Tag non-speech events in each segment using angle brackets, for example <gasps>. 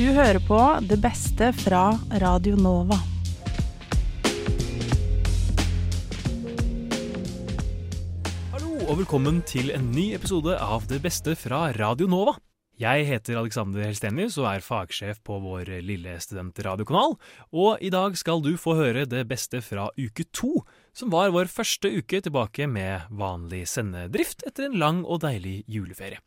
Du hører på det beste fra Radio Nova. Hallo og velkommen til en ny episode av Det beste fra Radio Nova. Jeg heter Alexander Helstenius og er fagsjef på vår lille studentradiokanal. Og i dag skal du få høre det beste fra uke to, som var vår første uke tilbake med vanlig sendedrift etter en lang og deilig juleferie.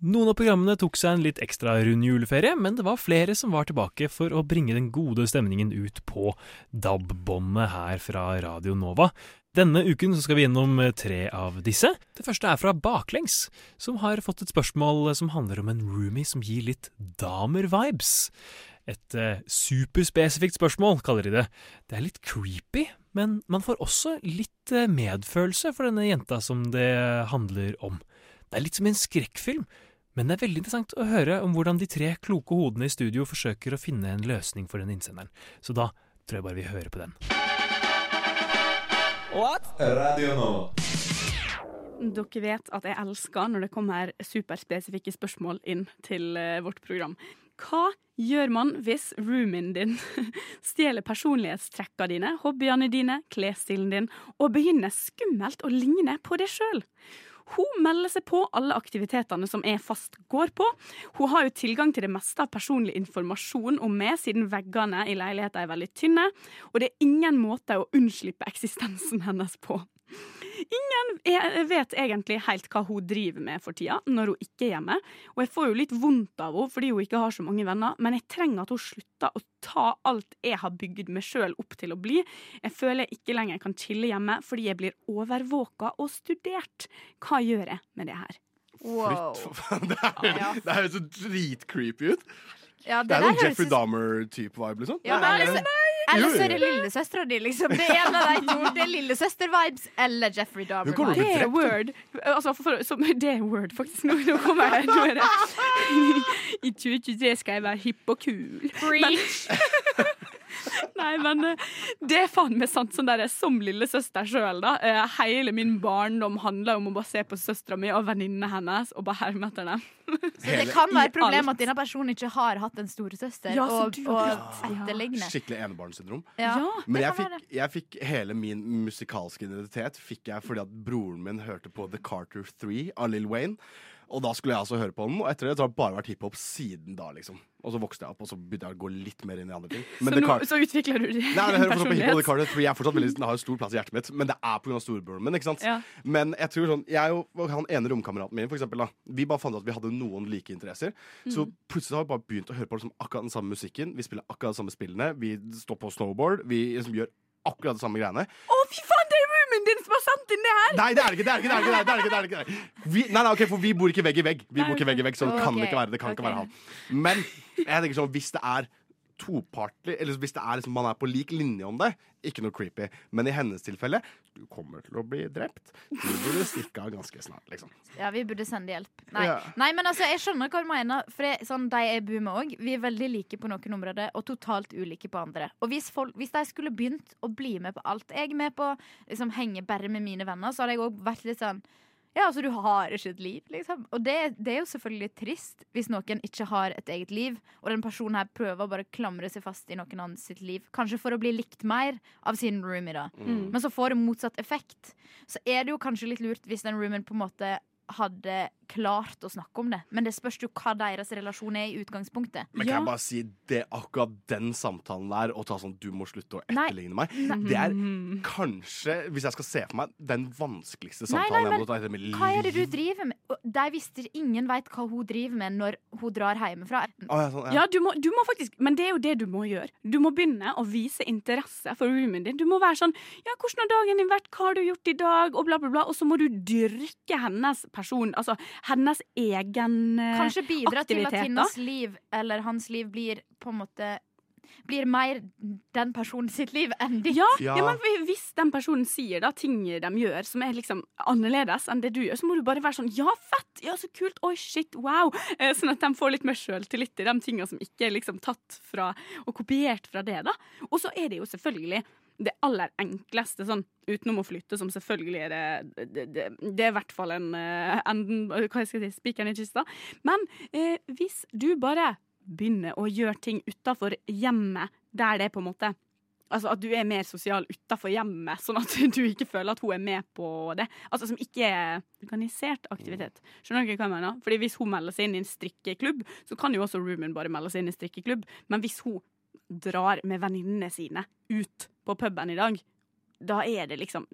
Noen av programmene tok seg en litt ekstra rund juleferie, men det var flere som var tilbake for å bringe den gode stemningen ut på DAB-båndet her fra Radio Nova. Denne uken skal vi gjennom tre av disse. Det første er fra Baklengs, som har fått et spørsmål som handler om en roomie som gir litt damer-vibes. Et eh, superspesifikt spørsmål, kaller de det. Det er litt creepy, men man får også litt eh, medfølelse for denne jenta som det handler om. Det er litt som en skrekkfilm, men det er veldig interessant å høre om hvordan de tre kloke hodene i studio forsøker å finne en løsning for den innsenderen. Så da tror jeg bare vi hører på den. Radio Nova. Dere vet at jeg elsker når det kommer superspesifikke spørsmål inn til eh, vårt program. Hva gjør man hvis roomien din <laughs> stjeler personlighetstrekkene dine, hobbyene dine, klesstilen din, og begynner skummelt å ligne på deg sjøl? Hun melder seg på alle aktivitetene som jeg fast går på. Hun har jo tilgang til det meste av personlig informasjon om meg, siden veggene i leiligheten er veldig tynne, og det er ingen måte å unnslippe eksistensen hennes på. Ingen vet egentlig helt hva hun driver med for tida, når hun ikke er hjemme. Og jeg får jo litt vondt av henne fordi hun ikke har så mange venner, men jeg trenger at hun slutter å ta alt jeg har bygd meg sjøl opp til å bli. Jeg føler jeg ikke lenger kan chille hjemme fordi jeg blir overvåka og studert. Hva gjør jeg med det her? Wow. Flytt, for faen. <laughs> Det er- det høres så dritcreepy ut. Ja, Det er der noen høres Jeffrey Dahmer-type vibe, liksom. Ja, Det er- eller, så, eller så er det lillesøstera di, liksom. Det er en av de to. Det er lillesøster-vibes eller Jeffrey Dahmer-vibes Det er word. Altså, for, som, det er word, faktisk. Nå, nå kommer jeg nå er det. <laughs> I 2023 skal jeg være hipp og kul. Men, <laughs> nei, men eh, det er faen meg sant. Sånn der, som lillesøster sjøl, da. Eh, Hele min barndom handler om å bare se på søstera mi og venninnene hennes og bare herme etter dem. Så det kan være problem at denne personen ikke har hatt en storesøster Ja, og, og, etterligne. ja. Skikkelig enebarnssyndrom. Ja, Ja, Men jeg fikk, jeg fikk hele min musikalske identitet Fikk jeg fordi at broren min hørte på The Carter 3 av Lill Wayne. Og da skulle jeg altså høre på den, og etter det så har det bare vært hiphop siden da, liksom. Og så vokste jeg opp, og så begynte jeg å gå litt mer inn i andre ting. Men Så, nå, så utvikler du din Nei, jeg hører fortsatt på hiphop, og The. Carter 3 er fortsatt veldig, har jo stor plass i hjertet mitt, men det er pga. storebroren min. ikke sant? Ja. Men jeg tror sånn, jeg og han ene romkameraten min, for eksempel, da, vi bare fant ut at vi hadde noen like interesser. Så Mm. plutselig har vi bare begynt å høre på liksom, akkurat den samme musikken. Vi spiller akkurat de samme spillene. Vi står på snowboard. Vi liksom, gjør akkurat de samme greiene. Å, fy faen, det roomien din som har sendt inn det her! Nei, det er det ikke! det er det ikke, det er det ikke, det er det ikke, det er det ikke, det det ikke. Vi, nei, nei, ok, for vi bor ikke vegg i vegg. Vi bor ikke vegg i vegg, Så det kan okay. ikke være det. kan ikke være han Men jeg tenker sånn, hvis det er topartlig, eller hvis det er liksom, man er på lik linje om det, ikke noe creepy. Men i hennes tilfelle, du kommer til å bli drept. Du burde stikke av ganske snart, liksom. Ja, vi burde sende hjelp. Nei, Ja. Nei men altså, jeg skjønner hva du mener. For jeg, sånn, De jeg bor med òg, vi er veldig like på noen områder og totalt ulike på andre. Og hvis, folk, hvis de skulle begynt å bli med på alt jeg er med på, liksom henge bare med mine venner, så hadde jeg òg vært litt sånn ja, altså Du har ikke et liv, liksom. Og det, det er jo selvfølgelig trist hvis noen ikke har et eget liv, og den personen her prøver å bare klamre seg fast i noen annen sitt liv. Kanskje for å bli likt mer av sin roomie, da. Mm. Men så får det motsatt effekt. Så er det jo kanskje litt lurt hvis den roomien på en måte hadde klart å snakke om det. Men det spørs jo hva deres relasjon er i utgangspunktet. Men kan Ja. jeg bare si det akkurat den samtalen der, å ta sånn du må slutte å etterligne meg, det er kanskje, hvis jeg skal se for meg, den vanskeligste samtalen nei, jeg men må ta i mitt liv. Hva er det du driver med? De visste Ingen veit hva hun driver med når hun drar hjemmefra. Oh, ja, sånn, ja. Ja, du må, du må faktisk, men det er jo det du må gjøre. Du må begynne å vise interesse for roomien din. Du må være sånn Ja, hvordan har dagen din vært? Hva har du gjort i dag? Og bla, bla, bla. Og så må du dyrke hennes person, altså hennes egen aktivitet. Kanskje bidra til at hennes liv eller hans liv blir på en måte Blir mer den personen sitt liv enn ditt. Ja, Ja. ja. men hvis den personen sier da ting de gjør som er liksom annerledes enn det du gjør, så må du bare være sånn Ja, fett! Ja, så kult! Oi, shit! Wow! Eh, Sånn at de får litt mer sjøltillit i de tingene som ikke er liksom tatt fra og kopiert fra det, da. Og så er det jo selvfølgelig det aller enkleste, sånn utenom å flytte, som selvfølgelig er det Det, det, det er i hvert fall en eh, enden Hva skal jeg si? Spikeren i kista. Men eh, hvis du bare begynner å gjøre ting utafor hjemmet, der det er på en måte Altså at du er mer sosial utafor hjemmet, sånn at du ikke føler at hun er med på det. Altså som ikke er organisert aktivitet. Skjønner dere hva jeg mener? Fordi hvis hun melder seg inn i en strikkeklubb, så kan jo også roomien bare melde seg inn i en strikkeklubb. Men hvis hun drar med venninnene sine ut på puben i dag, da er det liksom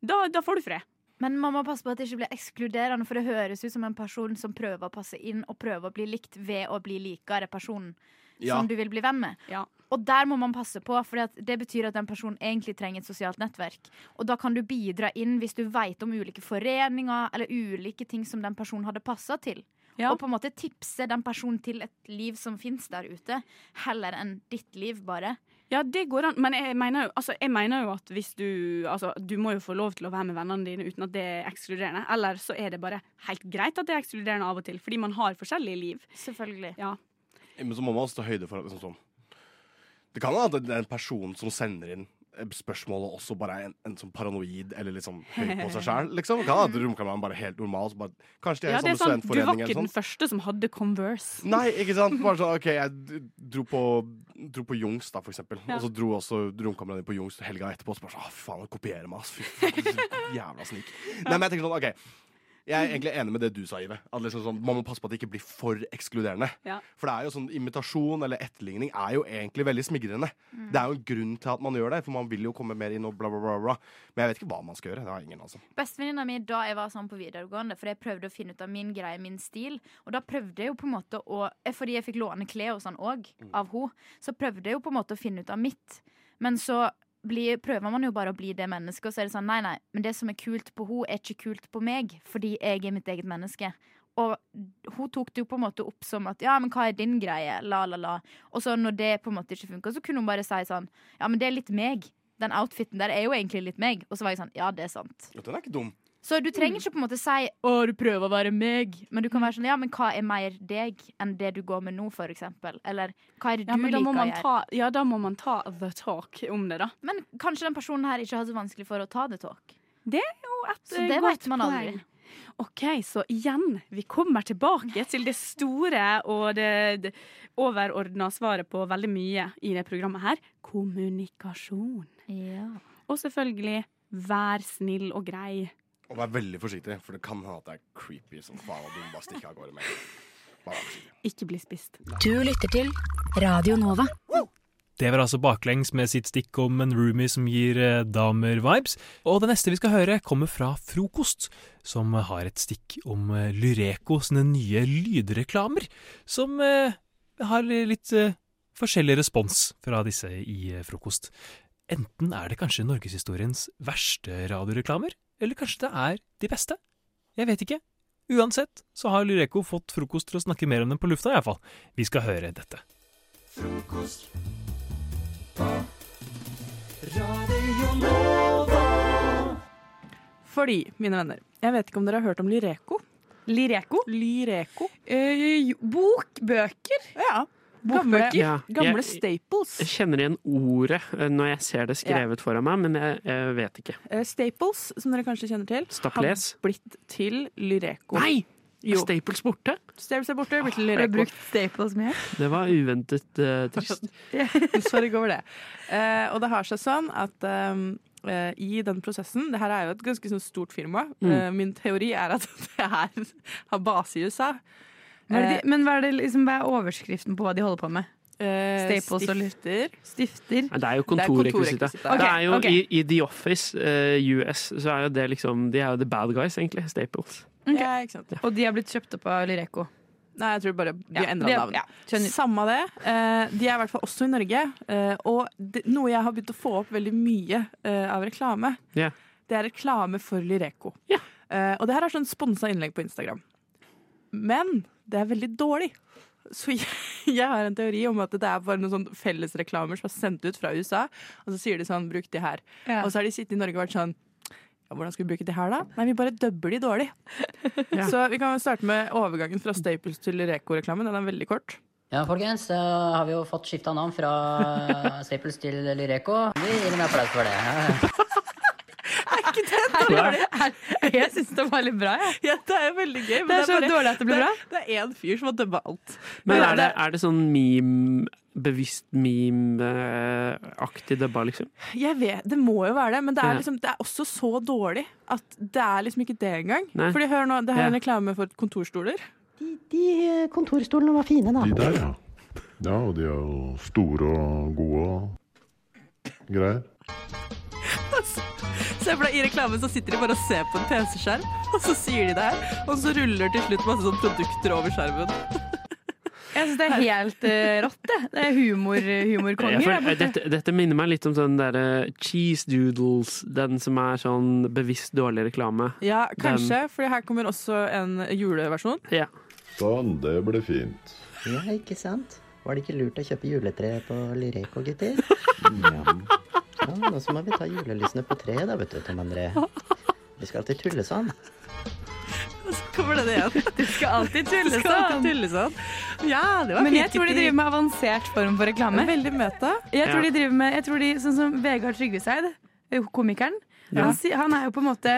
Da, da får du fred. Men man må passe på at det ikke blir ekskluderende, for det høres ut som en person som prøver å passe inn og prøver å bli likt ved å bli likere personen Ja. som du vil bli venn med. Ja. Og der må man passe på, for det betyr at den personen egentlig trenger et sosialt nettverk. Og da kan du bidra inn hvis du veit om ulike foreninger eller ulike ting som den personen hadde passa til. Ja. Og på en måte tipse den personen til et liv som fins der ute, heller enn ditt liv, bare. Ja, det går an, men jeg mener jo, altså, jeg mener jo at hvis du Altså, du må jo få lov til å være med vennene dine uten at det er ekskluderende. Eller så er det bare helt greit at det er ekskluderende av og til, fordi man har forskjellige liv. Selvfølgelig. Ja. Men så må man også ta høyde for at liksom sånn Det kan hende at det er en person som sender inn spørsmål og også bare er en, en sånn paranoid eller liksom høy på seg sjæl, Liksom. <laughs> Ja, kan romkameraet bare helt normal. Bare, kanskje de er ja, det er sant. Du var ikke den sånn. første som hadde Converse. Nei, ikke sant? Bare sånn, OK, jeg dro på, dro på Jungs, da, for eksempel. Ja. Og så dro også romkameraet din på Jungs helga etterpå. og Så bare sånn, Å, faen, han kopierer meg, ass. Fy faen, så jævla snik. Nei, men jeg tenker sånn, OK. Jeg er egentlig enig med det du sa, Ive. At liksom sånn, man må passe på at det ikke blir for ekskluderende. Ja. For det er jo sånn, imitasjon eller etterligning er jo egentlig veldig smigrende. Det er jo en grunn til at man gjør det, for man vil jo komme mer inn og bla, bla, bla. bla. Men jeg vet ikke hva man skal gjøre. Det har ingen altså. Bestevenninna mi da jeg var sånn på videregående, for jeg prøvde å finne ut av min greie, min stil. Og da prøvde jeg jo på en måte å eh, Fordi jeg fikk låne klær og sånn òg av henne, så prøvde jeg jo på en måte å finne ut av mitt. Men så blir, prøver man jo bare å bli det mennesket, og så er det sånn nei, nei, men det som er kult på henne, er ikke kult på meg, fordi jeg er mitt eget menneske. Og hun tok det jo på en måte opp som at ja, men hva er din greie? La, la, la. Og så når det på en måte ikke funka, så kunne hun bare si sånn ja, men det er litt meg. Den outfiten der er jo egentlig litt meg. Og så var jeg sånn ja, det er sant. Den er ikke dum. Så du trenger ikke på en måte si 'Å, du prøver å være meg', men du kan være sånn 'Ja, men hva er mer deg enn det du går med nå', for eksempel? Eller hva er det du Ja, liker å gjøre? ta, ja, da må man ta the talk om det, da. Men kanskje den personen her ikke har så vanskelig for å ta the talk. det er Jo, et Så eh, det vet man aldri. poeng. OK, så igjen, vi kommer tilbake til det store og det, det overordna svaret på veldig mye i det programmet her. Kommunikasjon. Ja. Og selvfølgelig, vær snill og grei. Og vær veldig forsiktig, for det kan hende at det er creepy som faen, og du bare stikker av gårde med. Ikke bli spist. Du lytter til Radio Nova. Det var altså baklengs med sitt stikk om en roomie som gir eh, damer-vibes. Og det neste vi skal høre, kommer fra Frokost, som har et stikk om eh, Lyreco sine nye lydreklamer, som eh, har litt eh, forskjellig respons fra disse i eh, Frokost. Enten er det kanskje norgeshistoriens verste radioreklamer, eller kanskje det er de beste. Jeg vet ikke. Uansett så har Lyreco fått Frokost til å snakke mer om dem på lufta, iallfall. Vi skal høre dette. Fordi, mine venner, jeg vet ikke om dere har hørt om Lireko? Lireko? Lyreco? Eh, bokbøker? Ja. Gamle, Ja, gamle staples. jeg kjenner igjen ordet eh, når jeg ser det skrevet foran meg, men jeg, jeg vet ikke. Eh, staples, som dere kanskje kjenner til, Staples? har blitt til Lyreco. Nei! Er Jo. Staples borte? Staples er borte, blitt til Har du brukt Staples mye? Det var uventet uh, trist. <laughs> <laughs> Sorry over det. Uh, og det har seg sånn at um, Uh, i den prosessen Det her er jo et ganske sånn stort firma. Mm. Uh, min teori er at <laughs> det her har base i USA. Hva er det Eh, de, men hva er, det, liksom, hva er overskriften på hva de holder på med? eh, Staples og stifter. Stifter? Nei, Det er jo Det okay. Det er jo Ok, ok. i, I The Office uh, US så er jo det liksom De er jo the bad guys, egentlig. Staples. Ja, ikke sant. Og de har blitt kjøpt opp av Lyreco. Nei, jeg tror bare de Ja, har endra de- navn. ja. Samme det. Uh, de er i hvert fall også i Norge. Uh, og det, noe jeg har begynt å få opp veldig mye eh, av reklame, yeah. det er reklame for Lyreco. Yeah. Eh, og det her er sånn sponsa innlegg på Instagram. Men det er veldig dårlig. Så <laughs> jeg, jeg har en teori om at det er bare noen sånn fellesreklamer som er sendt ut fra USA, og så sier de sånn 'bruk de her'. Ja. Og så har de sittet i Norge og vært sånn ja, hvordan skal vi bruke de her, da? Nei, vi bare dubber de dårlig. <laughs> Ja. Så vi kan starte med overgangen fra Staples til Reko-reklamen. Den er veldig kort. Ja, folkens, da har vi jo fått skifta navn fra Staples til Lyreco. Vi gir en applaus for det. <laughs> ikke den! Jeg syns det var litt bra, jeg. Ja, det er veldig gøy. men Det er så bare- dårlig at det blir bra. Det, det er én fyr som har dømt alt. Men er det, er det sånn meme Bevisst meme-aktig dubba, liksom? Jeg vet, Det må jo være det, men det er, liksom, det er også så dårlig at det er liksom ikke det engang. Nei. Fordi hør nå, Det her er en reklame for kontorstoler. De kontorstolene var fine, da. De der, ja. Ja, og de er jo store og gode og greier. Se for deg, I reklamen så sitter de bare og ser på en PC-skjerm, <laughs> og så sier de det her. Og så ruller til slutt masse sånn produkter over skjermen. <laughs> Jeg syns det er helt uh, rått, det. Det er humor, humorkonger Ja, for, der borte. dette, dette minner meg litt om sånn derre cheese doodles, den som er sånn bevisst dårlig reklame. Ja, kanskje, for her kommer også en juleversjon. Ja. Sånn, det ble fint. Ja, ikke sant? Var det ikke lurt å kjøpe juletre på Lyreco, gutter? <laughs> Ja. Ja, nå så må vi ta julelysene på treet da, vet du, Tom André. Vi skal alltid tulle sånn. Og så kommer det igjen. Du skal alltid <laughs> tulle sånn. skal alltid sånn. tulle sånn. Ja, det var Men jeg tror de driver med avansert form for reklame. Veldig møte. Jeg tror Ja. de driver med, jeg tror de, Sånn som Vegard Trygveseid, komikeren. Ja. Han, han er jo på en måte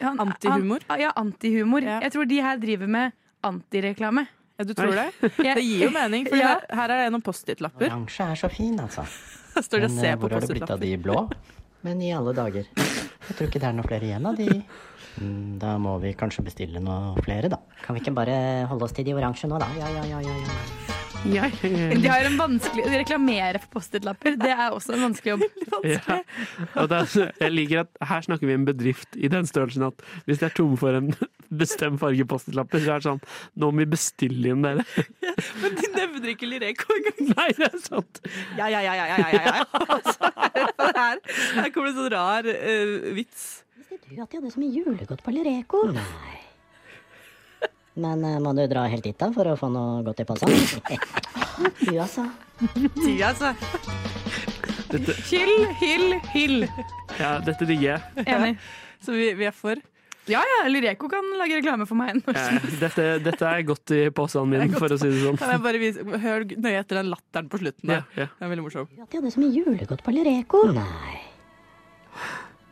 han, Antihumor? Han, ja, antihumor. Ja. Jeg tror de her driver med antireklame. Ja, du tror det? <laughs> Det gir jo mening, for Ja. her, her er det noen Post-It-lapper. Oransje er så fin, altså. <laughs> Står det Men og ser eh, på hvor har det blitt av de blå? <laughs> Men i alle dager. Jeg tror ikke det er noe flere igjen av de. Mm, Da må vi kanskje bestille noe flere, da. Kan vi ikke bare holde oss til de oransje nå, da? Ja, ja, ja, ja. ja. Ja, ja, ja. De har en vanskelig Å reklamere for Post-It-lapper, det er også en vanskelig jobb. <laughs> Ja. Og det er, jeg liker at her snakker vi en bedrift i den størrelsen at hvis de er tomme for en bestemt farge Post-It-lapper, så er det sånn Nå må vi bestille inn dere. Men de nevner ikke Lireko engang. <laughs> Nei, det er sant. Ja, ja, ja, ja, ja, ja, ja. <laughs> Altså, her, her kommer det sånn rar uh, vits. Visste du at de hadde så mye julegodt på Lireko? Nei. Men uh, må du dra helt dit da for å få noe godt i posen? <laughs> Du, altså. Du, altså. Hyll, hyll, hyll. Ja, dette digger jeg. Enig. Så vi, vi er for. Ja ja, Lireko kan lage reklame for meg. Eh, Dette, dette er godt i posen min, for å si det sånn. Kan jeg bare vise, hør nøye etter den latteren på slutten Ja, ja. Det er veldig morsom. Ja, de hadde så mye julegodt på Lireko. Nei.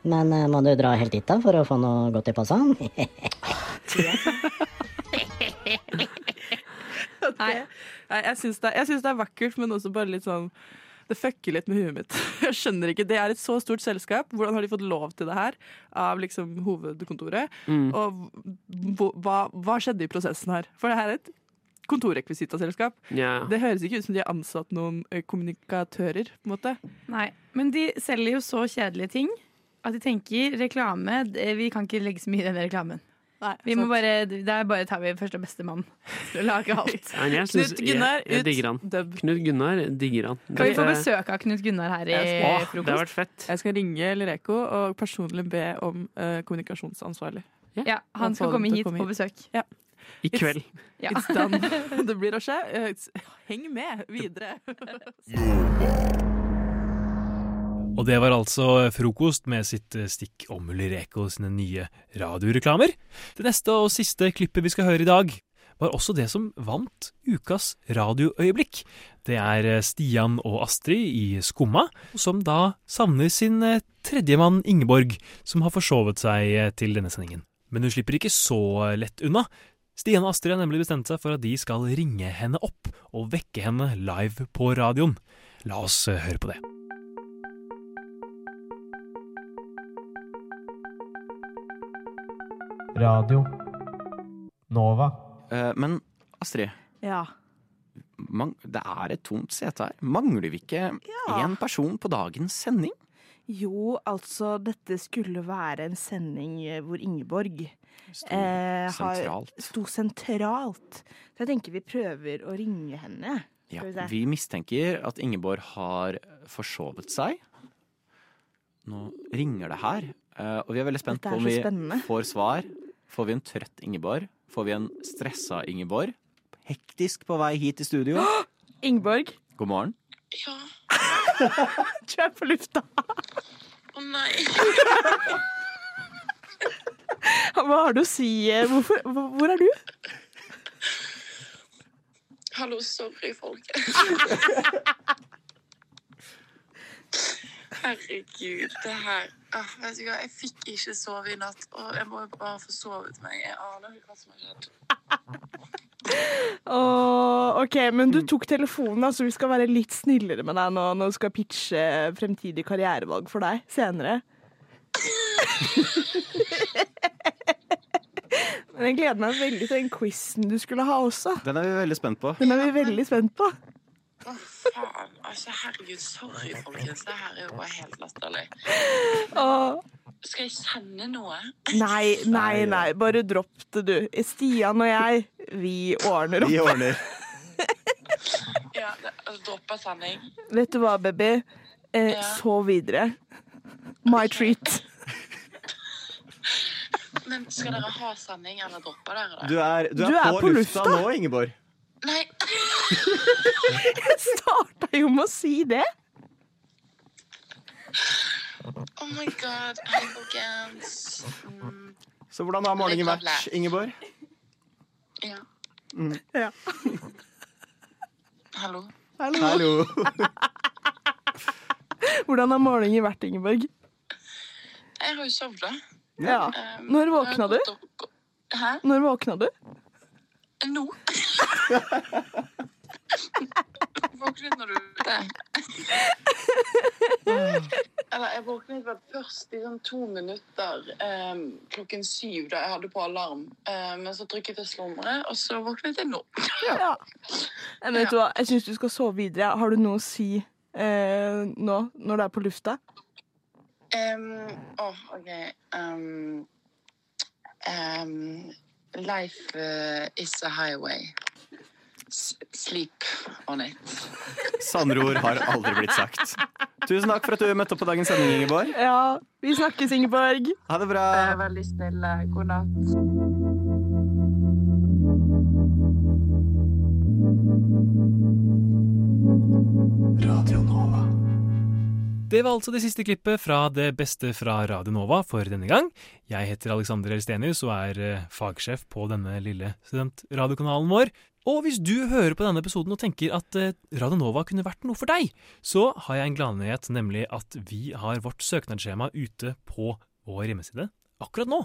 Men eh, må du dra helt dit da for å få noe godt i posen? Nei, <laughs> Nei jeg syns det, det er vakkert, men også bare litt sånn det fucker litt med huet mitt. <laughs> Jeg skjønner ikke, Det er et så stort selskap. Hvordan har de fått lov til det her av liksom hovedkontoret? Mm. Og hva, hva, skjedde i prosessen her? For det her er et kontorrekvisitaselskap. Yeah. Det høres ikke ut som de har ansatt noen eh, kommunikatører. på en måte. Nei, men de selger jo så kjedelige ting at de tenker reklame det- Vi kan ikke legge så mye i den reklamen. Nei, Vi må bare, Der bare tar vi første beste mann til å lage alt. <laughs> Nei, synes- Knut Gunnar, jeg, jeg digger han. Knut Gunnar digger han. Kan vi få besøk av Knut Gunnar her i Åh, det har vært fett. Jeg skal ringe Lireko og personlig be om uh, kommunikasjonsansvarlig. Ja, Han skal komme hit komme på besøk. besøk. I kveld. Ja. It's done. <laughs> Det blir å skje. Eh, Heng med videre. Og det var altså frokost med sitt eh, stikk om Lyreco sine nye radioreklamer. Det neste og siste klippet vi skal høre i dag, var også det som vant ukas radioøyeblikk. Det er eh, Stian og Astrid i Skumma, som da savner sin eh, tredjemann Ingeborg, som har forsovet seg til denne sendingen. Men hun slipper ikke så lett unna. Stian og Astrid har nemlig bestemt seg for at de skal ringe henne opp og vekke henne live på radioen. La oss høre på det. Radio Nova. Eh, men Astrid, Ja. det er et tomt sete her. Mangler vi ikke én person på dagens sending? Jo, altså, dette skulle være en sending eh, hvor Ingeborg eh, har- sentralt. sto sentralt. Så jeg tenker vi prøver å ringe henne. Ja, vi vi mistenker at Ingeborg har forsovet seg. Nå ringer det her, eh, og vi er veldig spent er på om vi spennende. får svar. Får vi en trøtt Ingeborg? Får vi en stressa Ingeborg? Hektisk på vei hit til studio? <gasps> Ingeborg, God morgen. <laughs> du er på lufta. Å nei. <laughs> Hva har du å si? Hvorfor, hvor hvor er du? Hallo, sorry, folkens. <laughs> Herregud, det her ah, Vet du hva, jeg fikk ikke sove i natt. Og jeg må jo bare få sovet meg. Jeg aner ikke hva som har skjedd. oh, OK, men du tok telefonen, så så vi skal være litt snillere med deg nå når du skal pitche fremtidig karrierevalg for deg senere. Men jeg gleder meg veldig til den quizen du skulle ha også. Den er vi veldig spent på. Den er vi veldig spent på. Å, faen. Altså, herregud, sorry, folkens. Det her er jo bare helt latterlig. Skal jeg sende noe? Nei, nei, nei, bare dropp det, du. Stian og jeg, vi ordner opp. Vi ordner. Ja, altså, dropper sending. Vet du hva, baby? Eh, Ja. Sov videre. My treat. Men skal dere ha sending, eller dropper dere det? Du er, du er, Du er på, på lufta, lufta. nå, Ingeborg. Nei. Jeg starta jo med å si det. Oh my god. Hei. Mm, Så hvordan har morgenen vært. Ingeborg? ja. Mm. Ja. Hallo. Hallo. <laughs> Hvordan har morgenen vært, Ingeborg? Jeg har jo sovna. Ja. Um, Når våkna du? Hæ? Når våkna du? Nå? <laughs> Våknet når du Eller jeg våknet vel først i sånn to minutter um, klokken syv da jeg hadde på alarm. Eh, men så trykket jeg slumre, og så våknet jeg nå. Ja. Men vet du hva, jeg syns du skal sove videre. Har du noe å si uh, nå, når du er på lufta? Um, åh, OK. Um, um, life uh, is a highway. S sleep on it. Sandrord har aldri blitt sagt. Tusen takk for at du møtte opp på dagens sending, Ingeborg. Ja, vi snakkes, Ingeborg. Ha det bra. Veldig snill. God natt. Det var altså det siste klippet fra Det beste fra Radio Nova for denne gang. Jeg heter Alexander Elstenius og er eh, fagsjef på denne lille studentradiokanalen vår. Og hvis du hører på denne episoden og tenker at eh, Radio Nova kunne vært noe for deg, så har jeg en gladnyhet, nemlig at vi har vårt søknadsskjema ute på vår hjemmeside akkurat nå.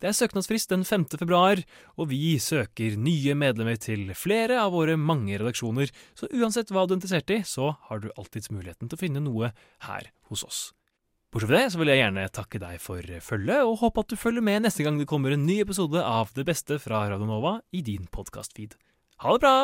Det er søknadsfrist den 5. februar, og vi søker nye medlemmer til flere av våre mange redaksjoner, så uansett hva du er interessert i, så har du alltids muligheten til å finne noe her hos oss. Bortsett fra det så vil jeg gjerne takke deg for følget, og håpe at du følger med neste gang det kommer en ny episode av Det beste fra Radionova i din podkastfeed. Ha det bra!